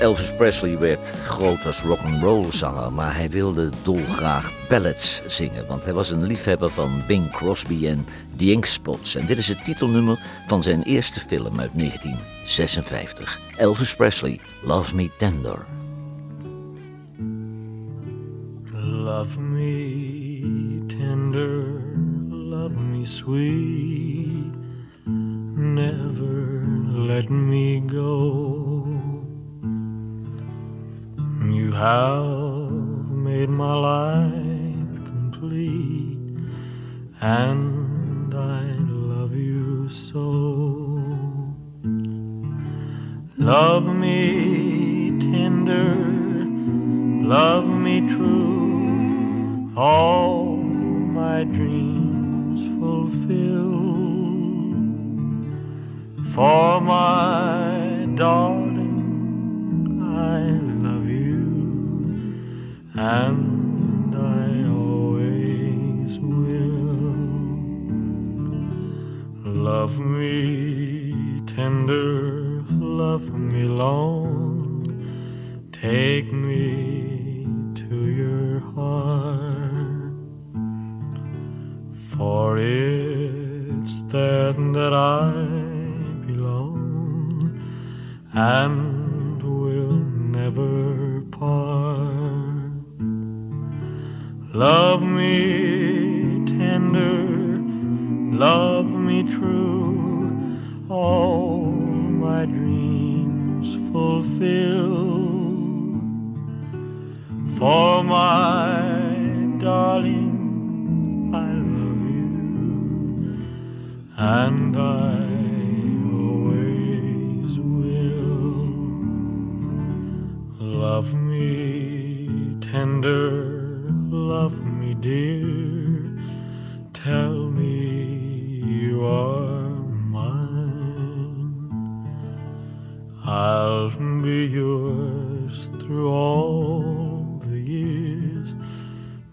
Elvis Presley werd groot als rock'n'roll zanger, maar hij wilde dolgraag ballads zingen, want hij was een liefhebber van Bing Crosby en The Inkspots. En dit is het titelnummer van zijn eerste film uit 1956. Elvis Presley, Love Me Tender. Love me tender, love me sweet, never let me go. You have made my life complete, and I love you so. Love me tender, love me true, all my dreams fulfill. For my darling, I and I always will. Love me tender, love me long, take me to your heart. For it's there that I belong and will never Love me tender, love me true, all my dreams fulfill. For my darling, I love you, and I always will. Love me tender, dear, tell me you are mine. I'll be yours through all the years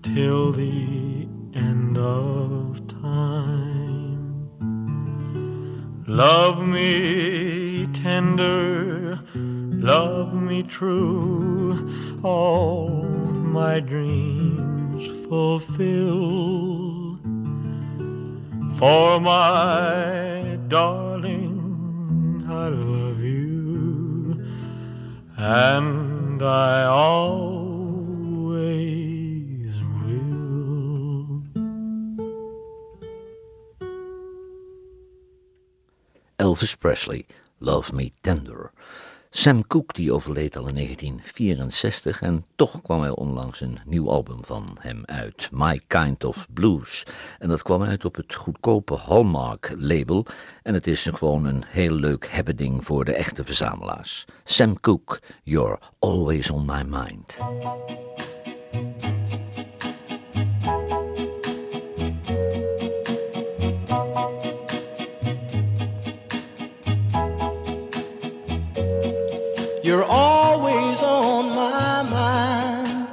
till the end of time. Love me tender, love me true, all my dreams fulfill. For my darling, I love you, and I always will. Elvis Presley, Love Me Tender. Sam Cooke die overleed al in 1964 en toch kwam er onlangs een nieuw album van hem uit, My Kind of Blues. En dat kwam uit op het goedkope Hallmark label en het is gewoon een heel leuk hebbeding voor de echte verzamelaars. Sam Cooke, You're Always on My Mind. You're always on my mind,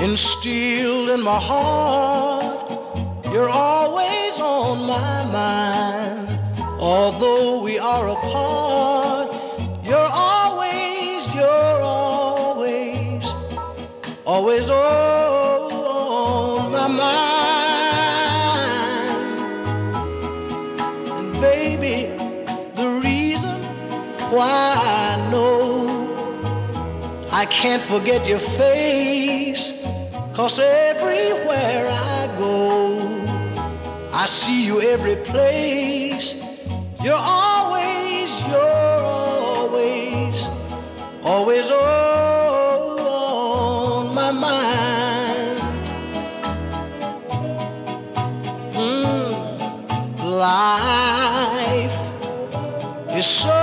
instilled in my heart. You're always on my mind, although we are apart. I can't forget your face. Cause everywhere I go, I see you every place. You're always, you're always, always on my mind. Mm, life is so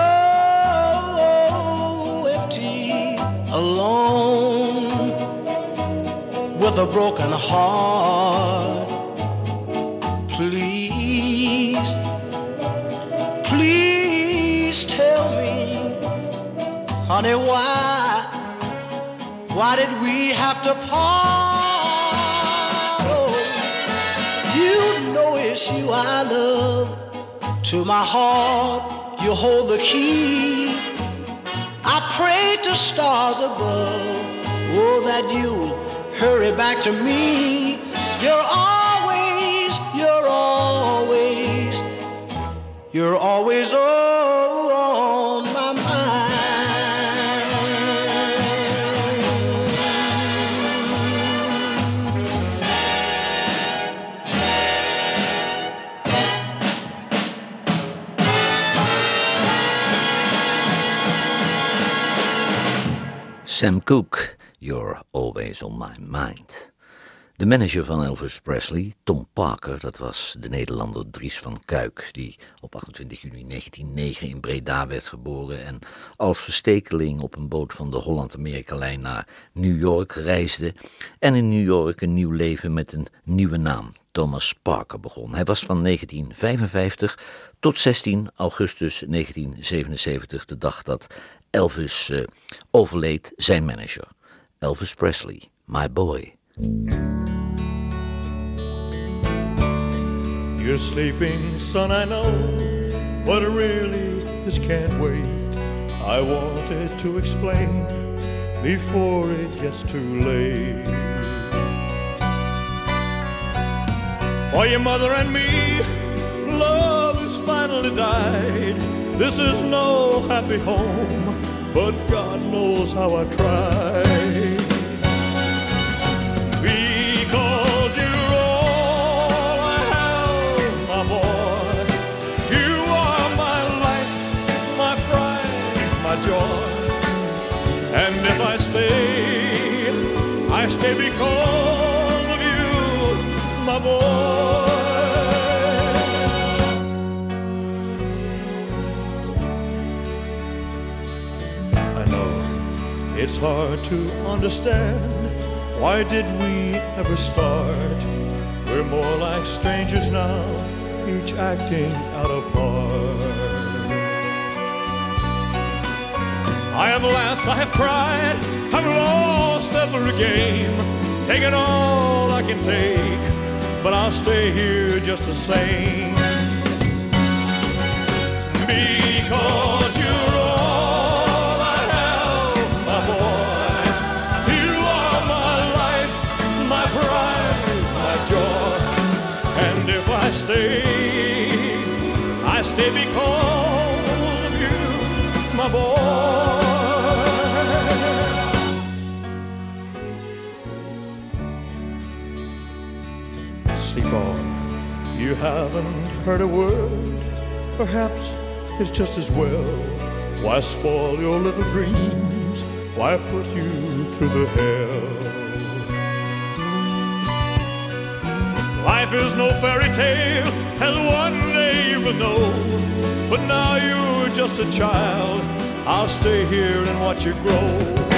a broken heart. Please, please tell me, honey, why Why did we have to part? Oh, you know it's you I love. To my heart, you hold the key. I pray to stars above, oh, that you'll hurry back to me. You're always, you're always, you're always on my Sam Cooke, You're Always on My Mind. De manager van Elvis Presley, Tom Parker, dat was de Nederlander Dries van Kuik, die op 28 juni 1909 in Breda werd geboren en als verstekeling op een boot van de Holland-Amerika-lijn naar New York reisde en in New York een nieuw leven met een nieuwe naam, Thomas Parker, begon. Hij was van 1955 tot 16 augustus 1977, de dag dat Elvis uh, overleed, zijn manager. Elvis Presley, my boy. You're sleeping, son, I know, but really this can't wait. I wanted to explain before it gets too late. For your mother and me, love has finally died. This is no happy home, but God knows how I tried. Of you, my boy. I know it's hard to understand. Why did we ever start? We're more like strangers now, each acting out a part. I have laughed, I have cried, I've lost every game, taking all I can take, but I'll stay here just the same. Because haven't heard a word. Perhaps it's just as well. Why spoil your little dreams? Why put you through the hell? Life is no fairy tale, as one day you will know. But now you're just a child. I'll stay here and watch you grow.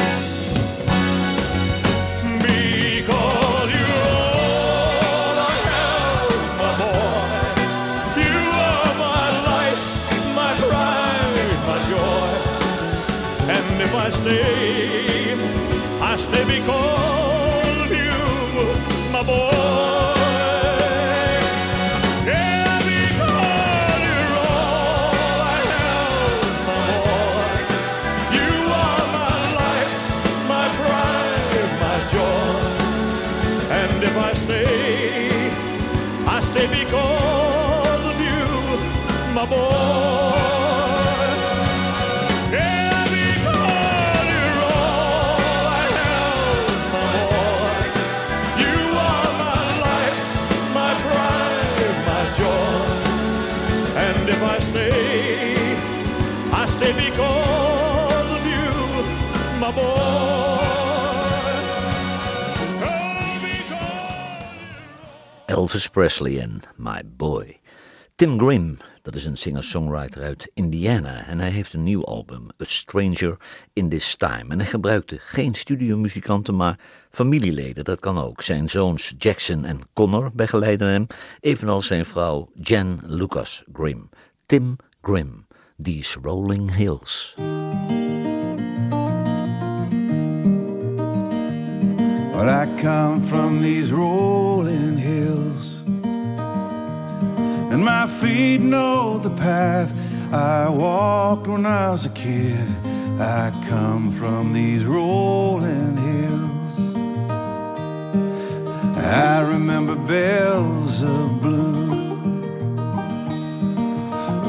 Stay, I stay because of you, my boy. Yeah, because you're all I have, my boy. You are my life, my pride, my joy. And if I stay, I stay because of you, my boy. Elvis Presley en My Boy. Tim Grimm, dat is een singer-songwriter uit Indiana en hij heeft een nieuw album, A Stranger in This Time. En hij gebruikte geen studiomuzikanten, maar familieleden, dat kan ook. Zijn zoons Jackson en Connor begeleiden hem, evenals zijn vrouw Jen Lucas Grimm. Tim Grimm, These Rolling Hills. I come from these rolling hills, and my feet know the path I walked when I was a kid. I come from these rolling hills. I remember bells of blue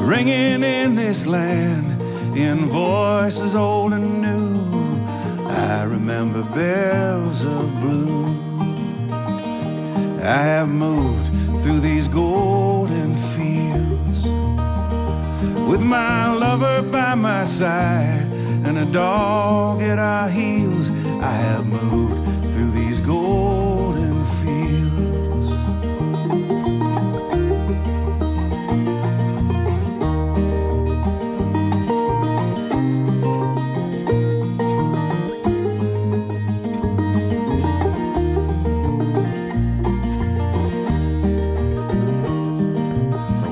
ringing in this land in voices old and new. I remember bells of blue. I have moved through these fields with my lover by my side and a dog at our heels. I have moved through these golden fields.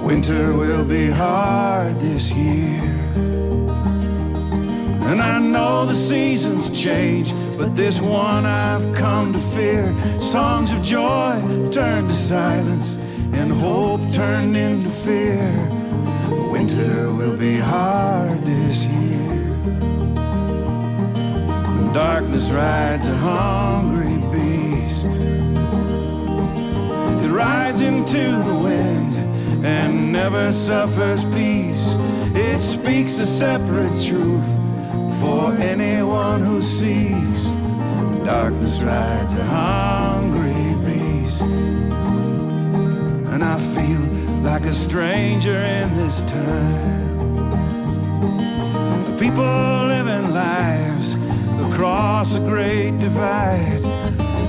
Winter will be hard know the seasons change, but this one I've come to fear. Songs of joy turned to silence, and hope turned into fear. Winter will be hard this year. And darkness rides a hungry beast. It rides into the wind and never suffers peace. It speaks a separate truth for anyone who seeks. Darkness rides a hungry beast. And I feel like a stranger in this time. People living lives across a great divide.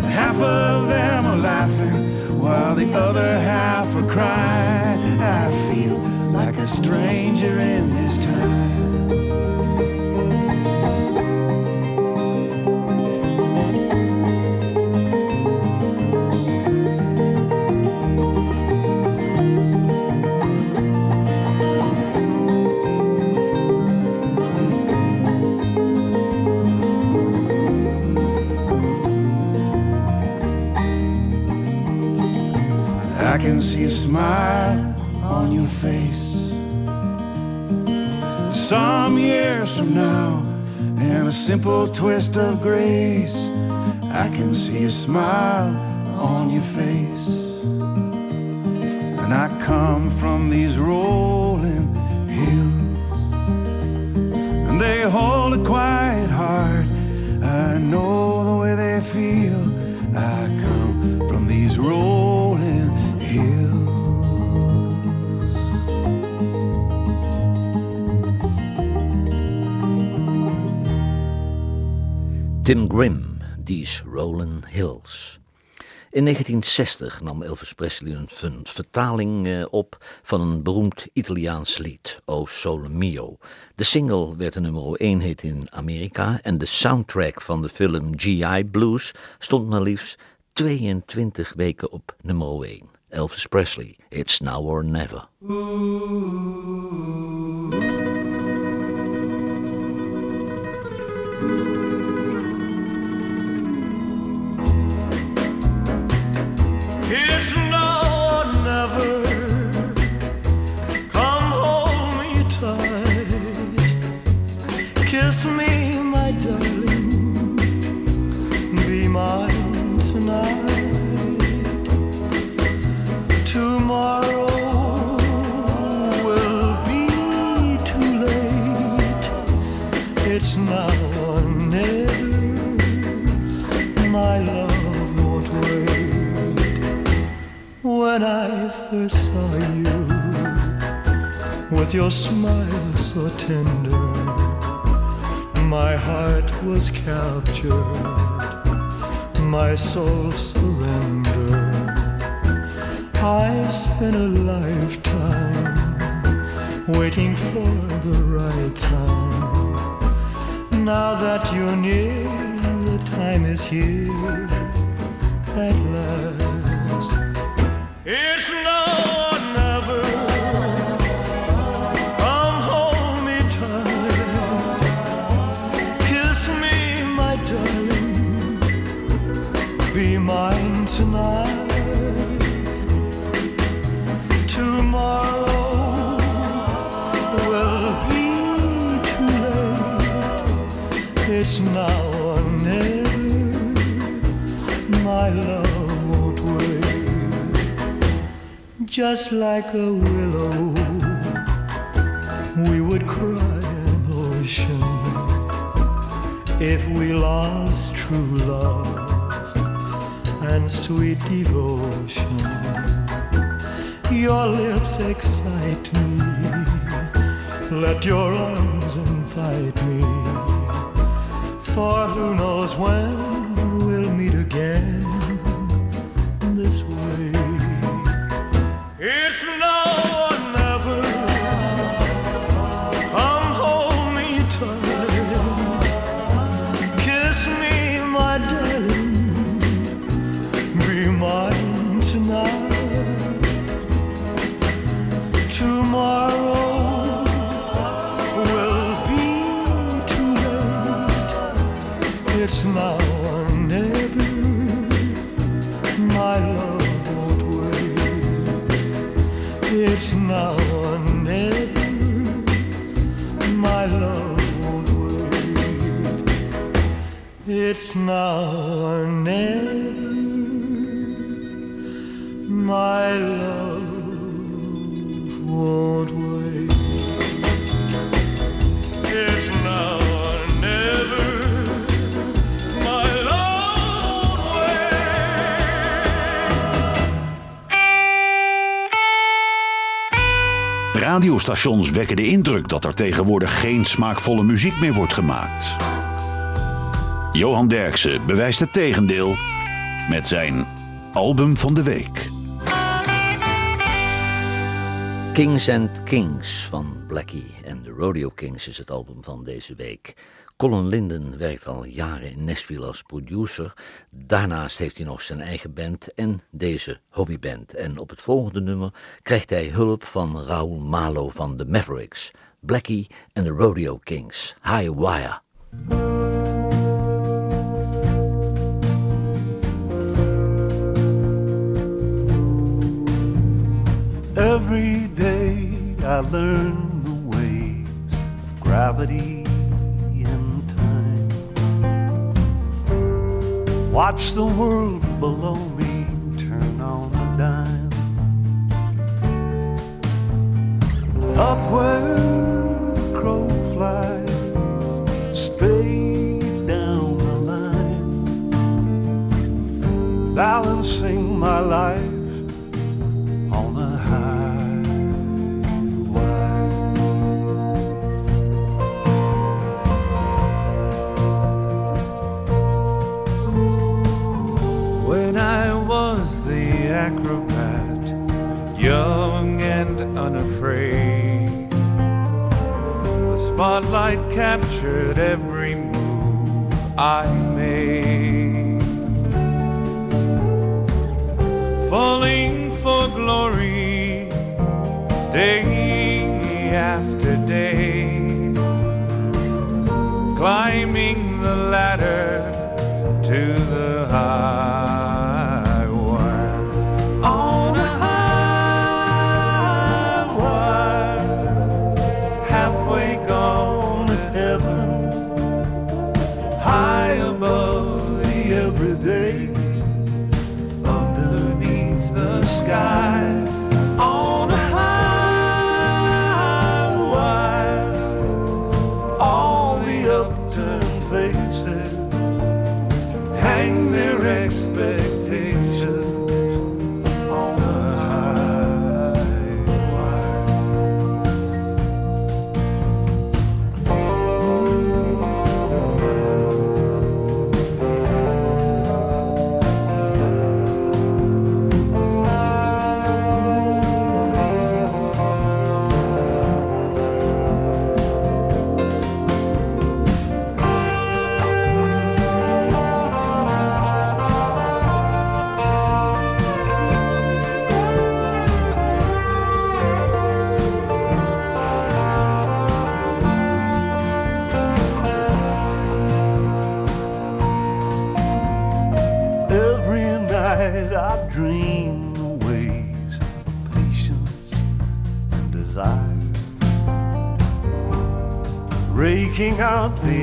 Half of them are laughing while the other half are crying. I feel like a stranger in this time. Simple twist of grace. I can see a smile on your face. And I come from these rolling hills, and they hold a quiet Tim Grimm, These Rolling Hills. In 1960 nam Elvis Presley een vertaling eh, op van een beroemd Italiaans lied, O Sole Mio. De single werd de nummer 1 hit in Amerika en de soundtrack van de film G.I. Blues stond maar liefst 22 weken op nummer 1. Elvis Presley, It's Now or Never. When I first saw you, with your smile so tender, my heart was captured, my soul surrendered. I spent a lifetime waiting for the right time. Now that you're near, the time is here at last. It's now or never. Come. Kiss me, my darling. Be mine tonight. Tomorrow will be too late. It's now. Just like a willow, we would cry an ocean if we lost true love and sweet devotion. Your lips excite me. Let your arms invite me. For who knows when we'll meet again It's never. My love. Radiostations wekken de indruk dat er tegenwoordig geen smaakvolle muziek meer wordt gemaakt. Johan Derksen bewijst het tegendeel met zijn album van de week. Kings and Kings van Blackie en de Rodeo Kings is het album van deze week. Colin Linden werkt al jaren in Nashville als producer. Daarnaast heeft hij nog zijn eigen band en deze hobbyband. En op het volgende nummer krijgt hij hulp van Raoul Malo van de Mavericks. Blackie en de Rodeo Kings. High Wire. Every day I learn the ways of gravity and time. Watch the world below me turn on a dime. Up where the crow flies, straight down the line, balancing my life captured every move I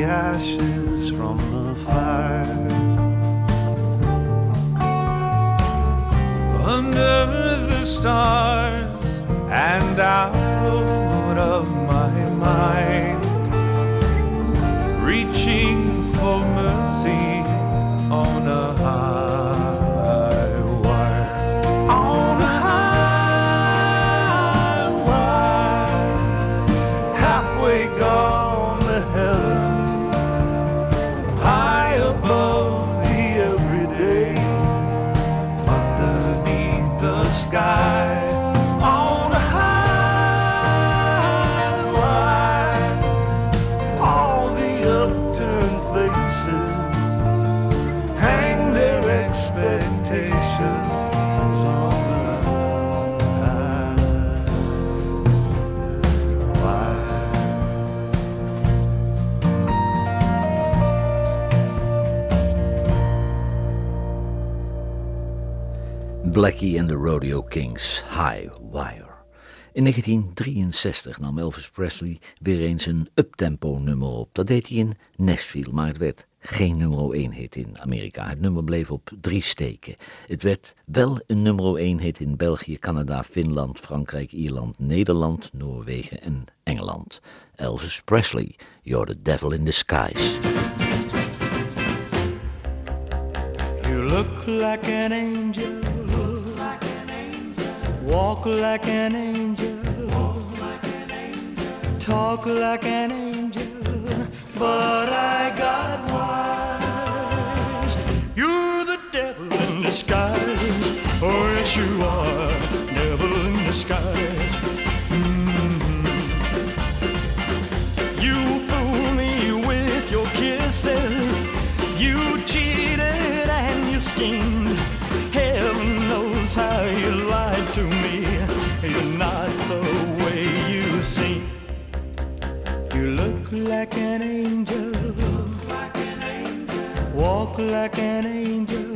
ashes Blackie and the Rodeo Kings, High Wire. In 1963 nam Elvis Presley weer eens een uptempo nummer op. Dat deed hij in Nashville, maar het werd geen nummer 1 hit in Amerika. Het nummer bleef op drie steken. Het werd wel een nummer 1 hit in België, Canada, Finland, Frankrijk, Ierland, Nederland, Noorwegen en Engeland. Elvis Presley, You're the Devil in Disguise. You look like an angel. Walk like an angel. Talk like an angel. But I got wise. You're the devil in disguise. Oh, yes, you are. Devil in disguise. Like an angel. Walk like an angel.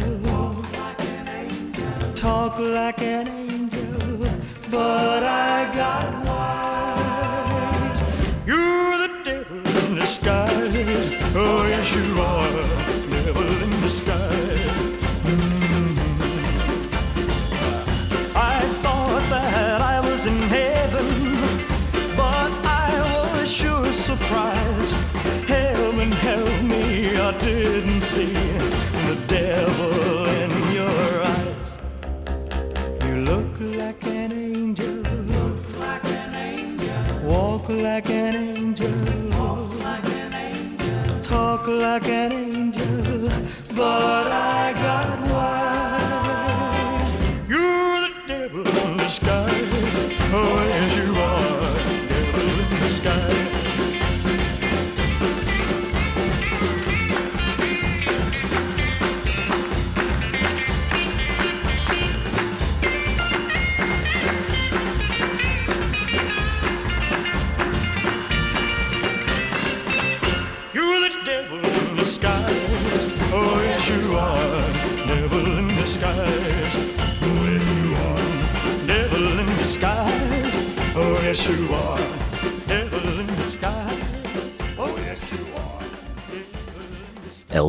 Talk like an angel. But I got wise. You're the devil in disguise. See the devil in your eyes. You look like an angel. Walk like an angel. Talk like an angel. But I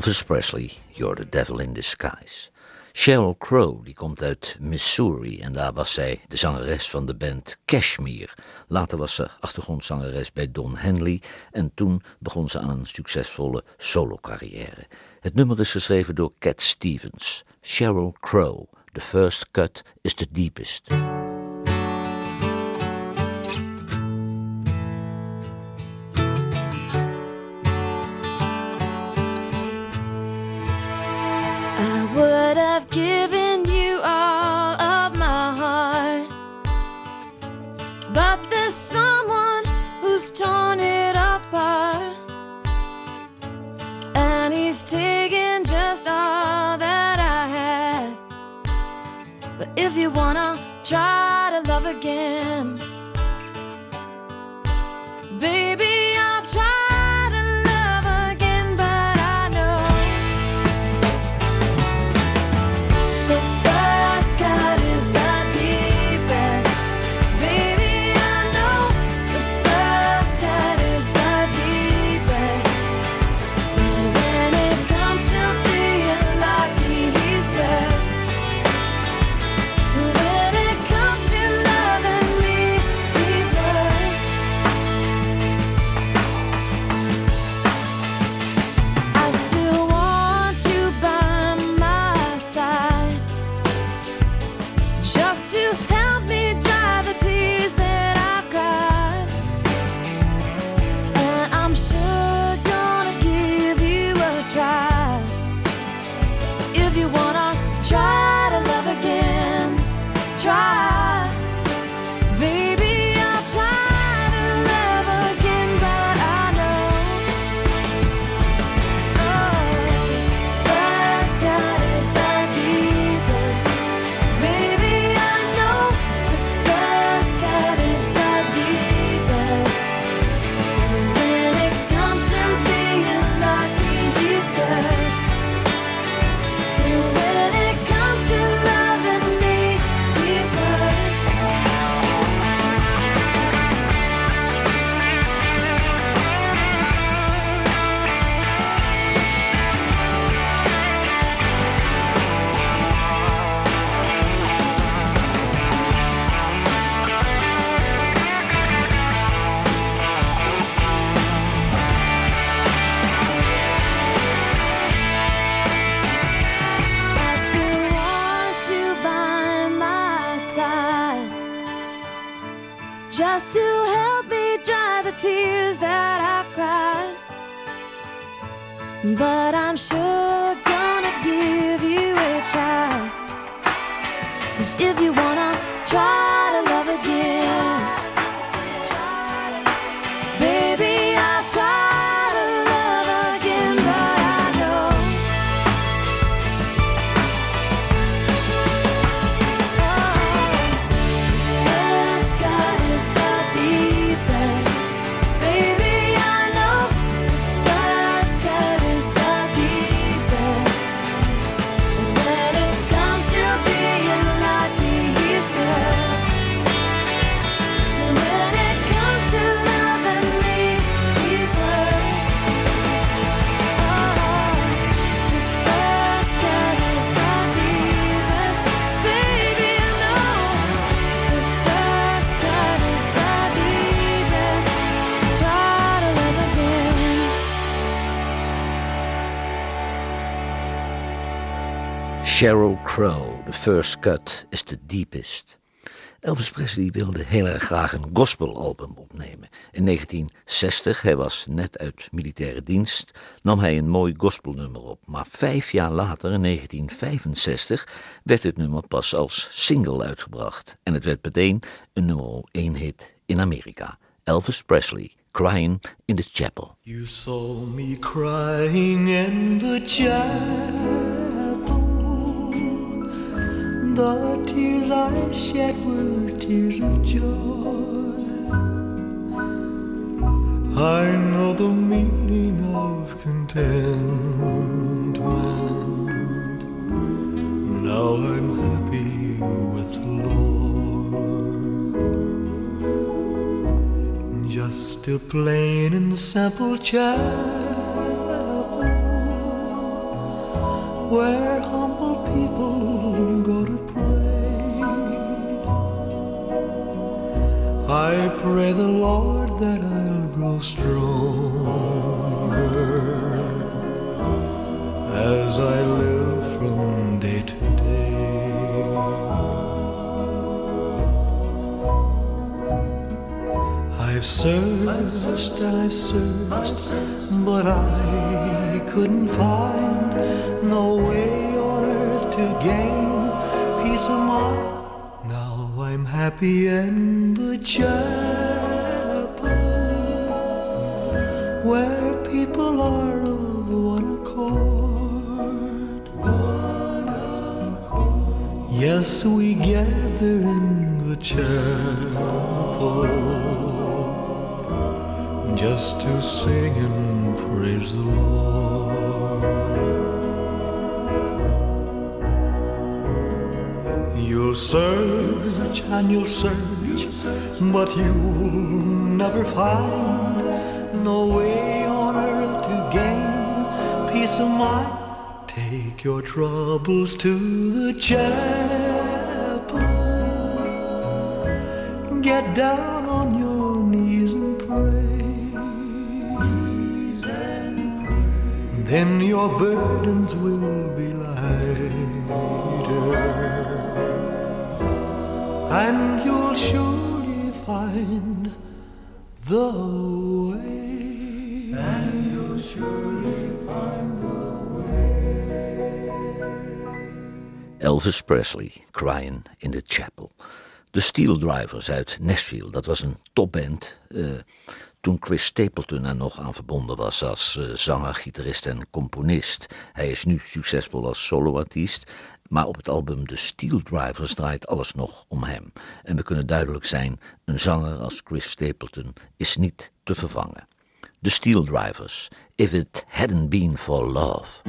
Elvis Presley, You're the Devil in Disguise. Sheryl Crow, die komt uit Missouri en daar was zij de zangeres van de band Cashmere. Later was ze achtergrondzangeres bij Don Henley en toen begon ze aan een succesvolle solocarrière. Het nummer is geschreven door Cat Stevens. Sheryl Crow, The First Cut is the Deepest. Again, Crow, The First Cut is the Deepest. Elvis Presley wilde heel erg graag een gospelalbum opnemen. In 1960, hij was net uit militaire dienst, nam hij een mooi gospelnummer op. Maar vijf jaar later, in 1965, werd het nummer pas als single uitgebracht. En het werd meteen een nummer 1 hit in Amerika. Elvis Presley, Crying in the Chapel. You saw me crying in the chapel. The tears I shed were tears of joy. I know the meaning of contentment. Now I'm happy with the Lord. Just a plain and simple chapel where searched I've searched, but I couldn't find no way on earth to gain peace of mind. Now I'm happy in the chapel where people are of one accord. Yes, we gather in the chapel just to sing and praise the Lord. You'll search and you'll search, but you'll never find no way on earth to gain peace of mind. Take your troubles to the chapel. Get down on Then your burdens will be lighter, and you'll surely find the way. And you'll surely find the Elvis Presley, Crying in the Chapel. De Steel Drivers uit Nashville, dat was een topband. eh, toen Chris Stapleton er nog aan verbonden was als eh, zanger, gitarist en componist. Hij is nu succesvol als soloartiest. Maar op het album The Steel Drivers draait alles nog om hem. En we kunnen duidelijk zijn, een zanger als Chris Stapleton is niet te vervangen. The Steel Drivers, If It Hadn't Been For Love.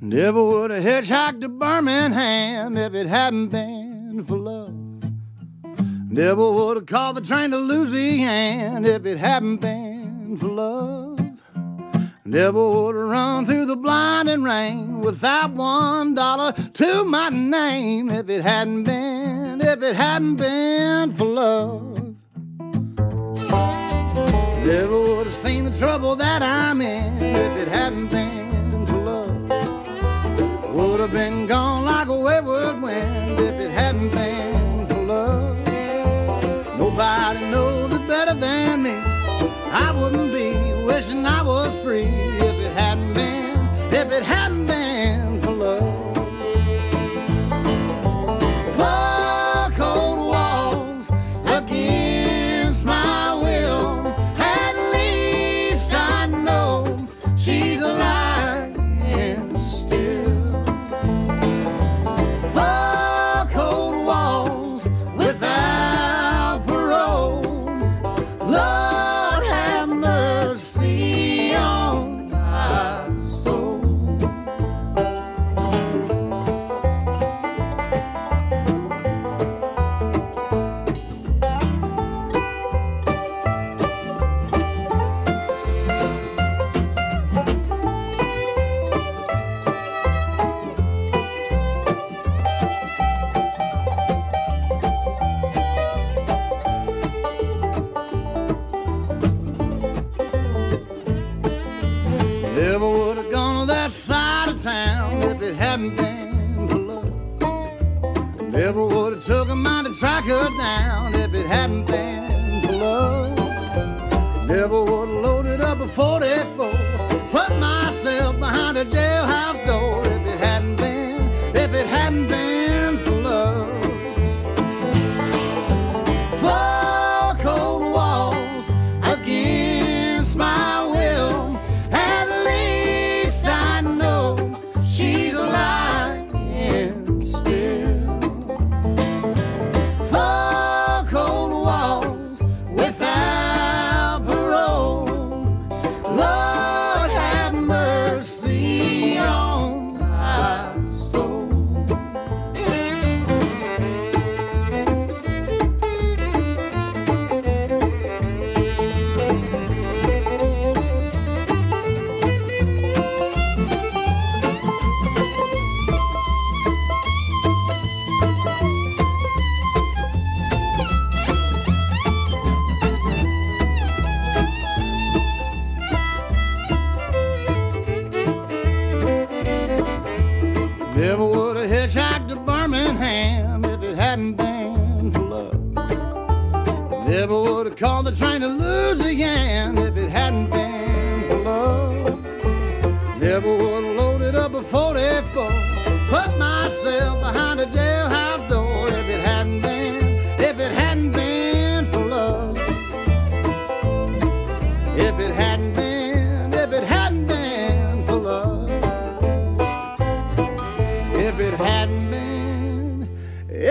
Never would have hitchhiked to Birmingham if it hadn't been for love. Never would have called the train to Louisiana if it hadn't been for love. Never would have run through the blinding rain without one dollar to my name if it hadn't been, if it hadn't been for love. Never would have seen the trouble that I'm in if it hadn't been for love. Would have been gone if it hadn't been for love. Nobody knows it better than me. I wouldn't be wishing I was free if it hadn't been, if it hadn't been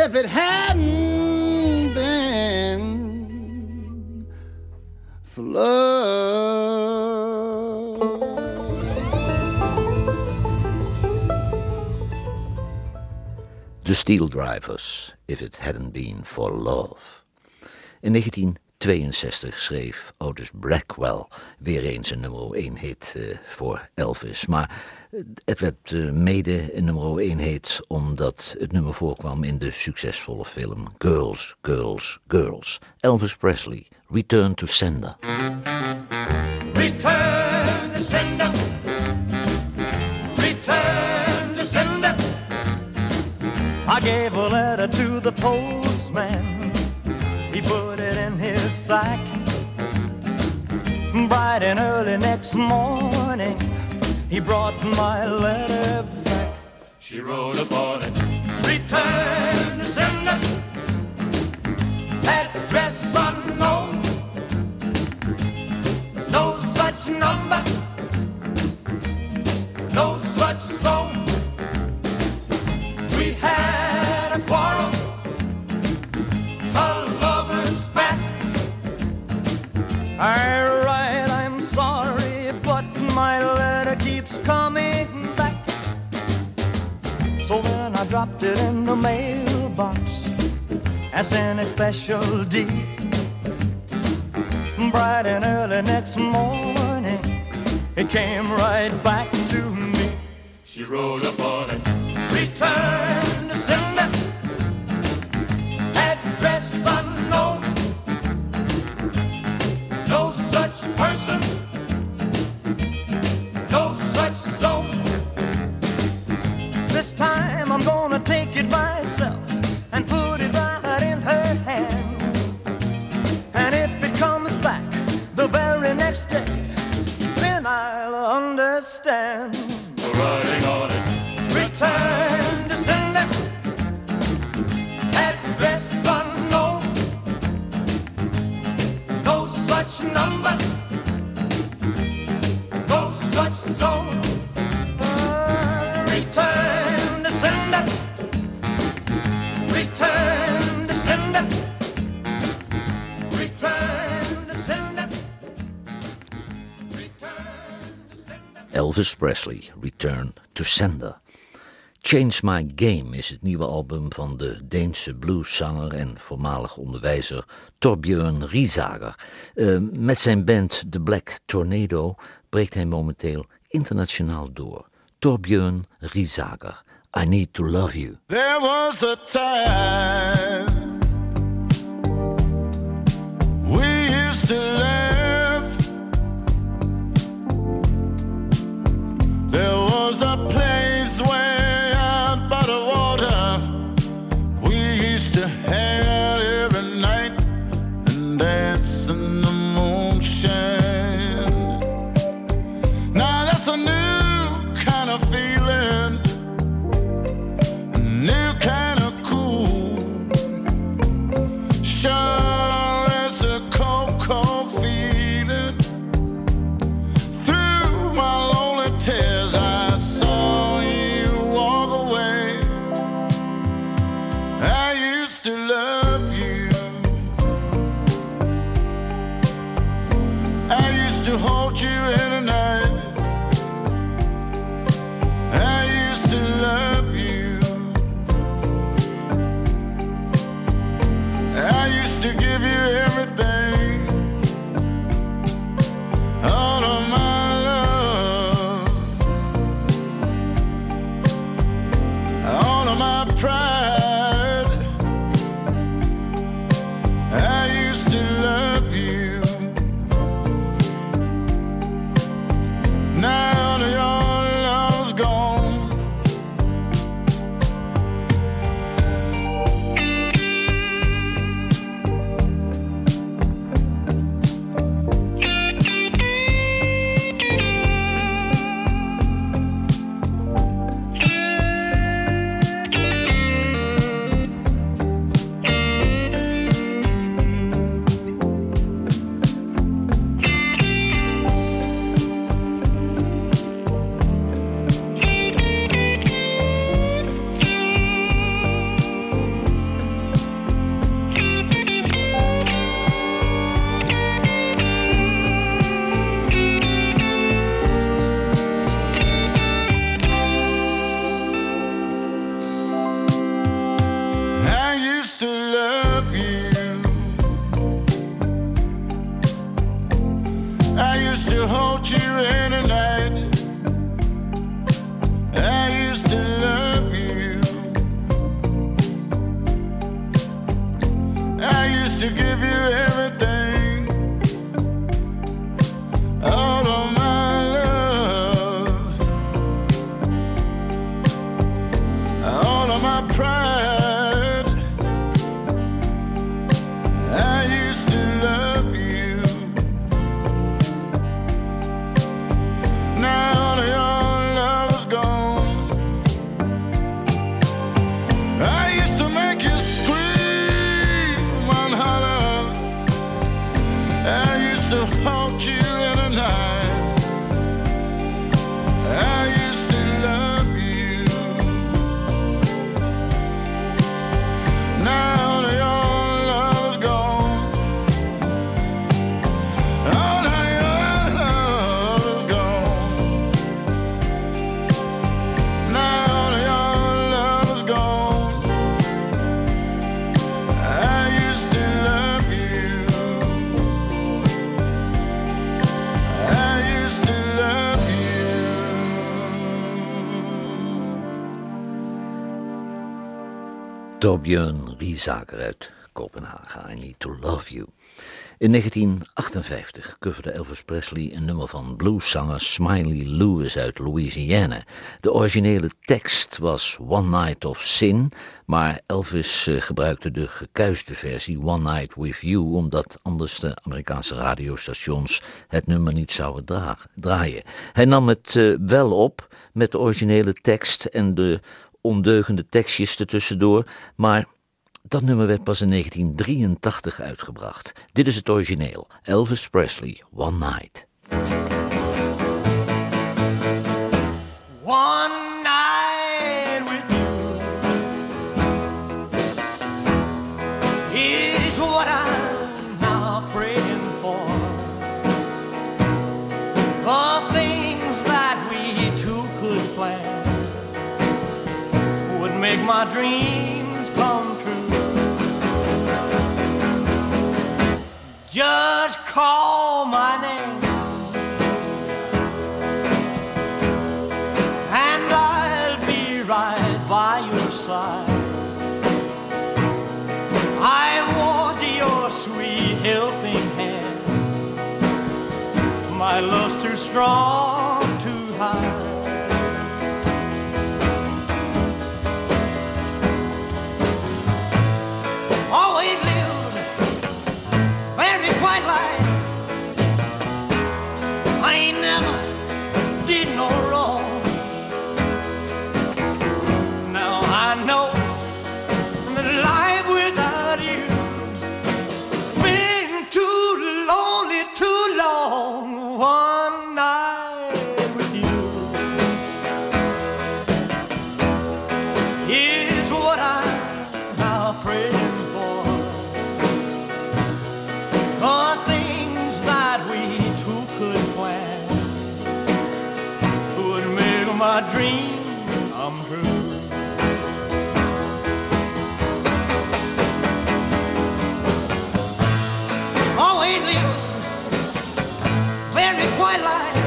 if it hadn't been for love. The Steel Drivers, If It Hadn't Been For Love. In 1962 schreef Otis Blackwell weer eens een nummer 1 hit eh, voor Elvis. Maar eh, het werd eh, mede een nummer 1 hit omdat het nummer voorkwam in de succesvolle film Girls, Girls, Girls. Elvis Presley, Return to Sender. Return to sender. Return to sender. I gave a letter to the postman. Sack. Bright and early next morning, he brought my letter back. She wrote upon it. Return to sender. Address unknown. No such number. No such zone. Write, I'm sorry, but my letter keeps coming back. So then I dropped it in the mailbox as in a special deed. Bright and early next morning, it came right back to me. She wrote upon it, return to sender, Presley, Return to Sender. Change My Game is het nieuwe album van de Deense blueszanger en voormalig onderwijzer Torbjörn Riesager. Uh, met zijn band The Black Tornado breekt hij momenteel internationaal door. Torbjörn Riesager, I Need to Love You. There was a time Torbjörn Riesager uit Kopenhagen, I Need to Love You. In 1958 coverde Elvis Presley een nummer van blueszanger Smiley Lewis uit Louisiana. De originele tekst was One Night of Sin, maar Elvis eh, gebruikte de gekuiste versie One Night with You, omdat anders de Amerikaanse radiostations het nummer niet zouden dra- draaien. Hij nam het eh, wel op met de originele tekst en de ondeugende tekstjes ertussendoor, maar dat nummer werd pas in 1983 uitgebracht. Dit is het origineel. Elvis Presley, One Night. One night with you is what I'm dreams come true. Just call my name. And I'll be right by your side. I want your sweet helping hand. My love's too strong quiet life.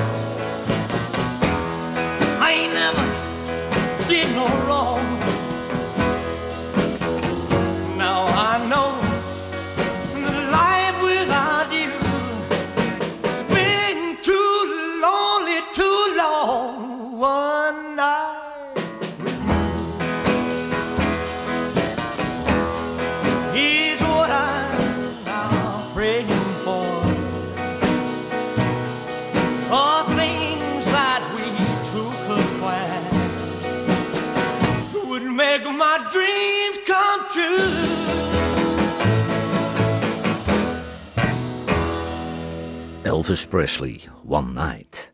Elvis Presley, One Night.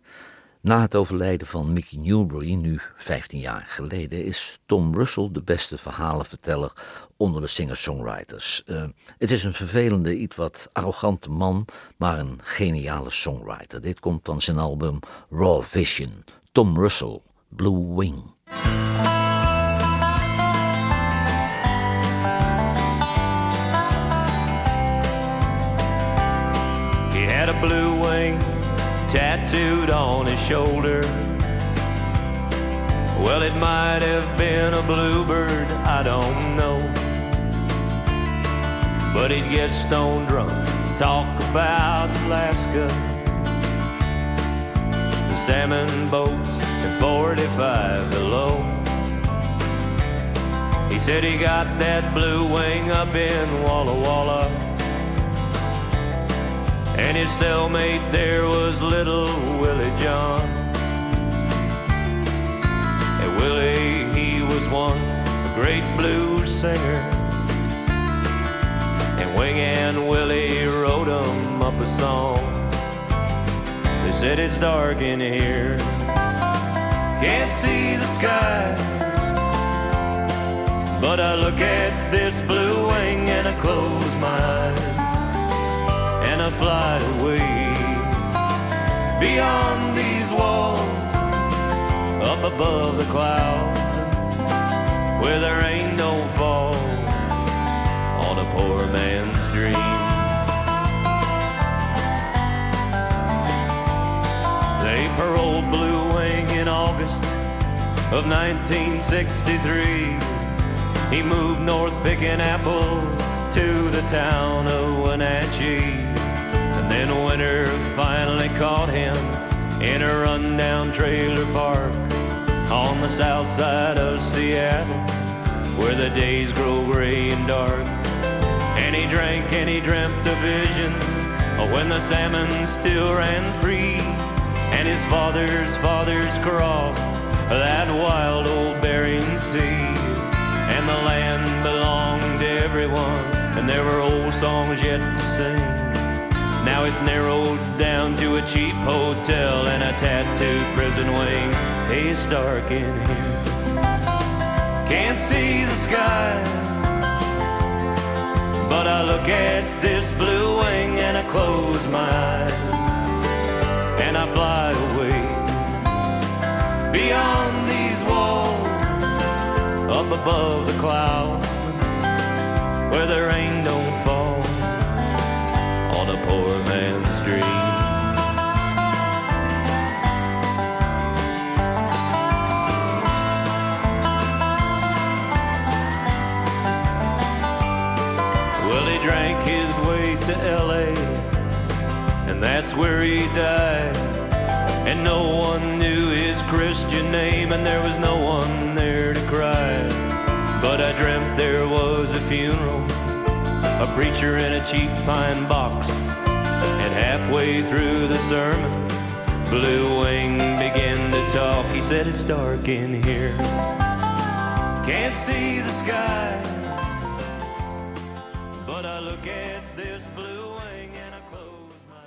Na het overlijden van Mickey Newbury, nu 15 jaar geleden, is Tom Russell de beste verhalenverteller onder de singer-songwriters. Eh, het is een vervelende, iets wat arrogante man, maar een geniale songwriter. Dit komt van zijn album Raw Vision. Tom Russell, Blue Wing. He had a blue tattooed on his shoulder. Well, it might have been a bluebird, I don't know. But he'd get stone drunk, talk about Alaska. The salmon boats at 45 below. He said he got that blue wing up in Walla Walla. And his cellmate there was little Willie John. And Willie, he was once a great blues singer. And Wing and Willie wrote him up a song. They said it's dark in here, can't see the sky. But I look at this blue wing and I close my eyes I fly away beyond these walls, up above the clouds, where there ain't no fall on a poor man's dream. They paroled Blue Wing in August of 1963. He moved north picking apples to the town of Wenatchee. Then winter finally caught him in a rundown trailer park on the south side of Seattle, where the days grow gray and dark. And he drank and he dreamt a vision when the salmon still ran free, and his father's fathers crossed that wild old Bering Sea. And the land belonged to everyone, and there were old songs yet to sing. Now it's narrowed down to a cheap hotel and a tattooed prison wing. Hey, it's dark in here. Can't see the sky. But I look at this blue wing and I close my eyes. And I fly away beyond these walls, up above the clouds where there ain't no poor man's dream. Well, he drank his way to L.A., and that's where he died. And no one knew his Christian name, and there was no one there to cry. But I dreamt there was a funeral a preacher in a cheap pine box Halfway through the sermon, Blue Wing began to talk. He said, It's dark in here, can't see the sky. But I look at this blue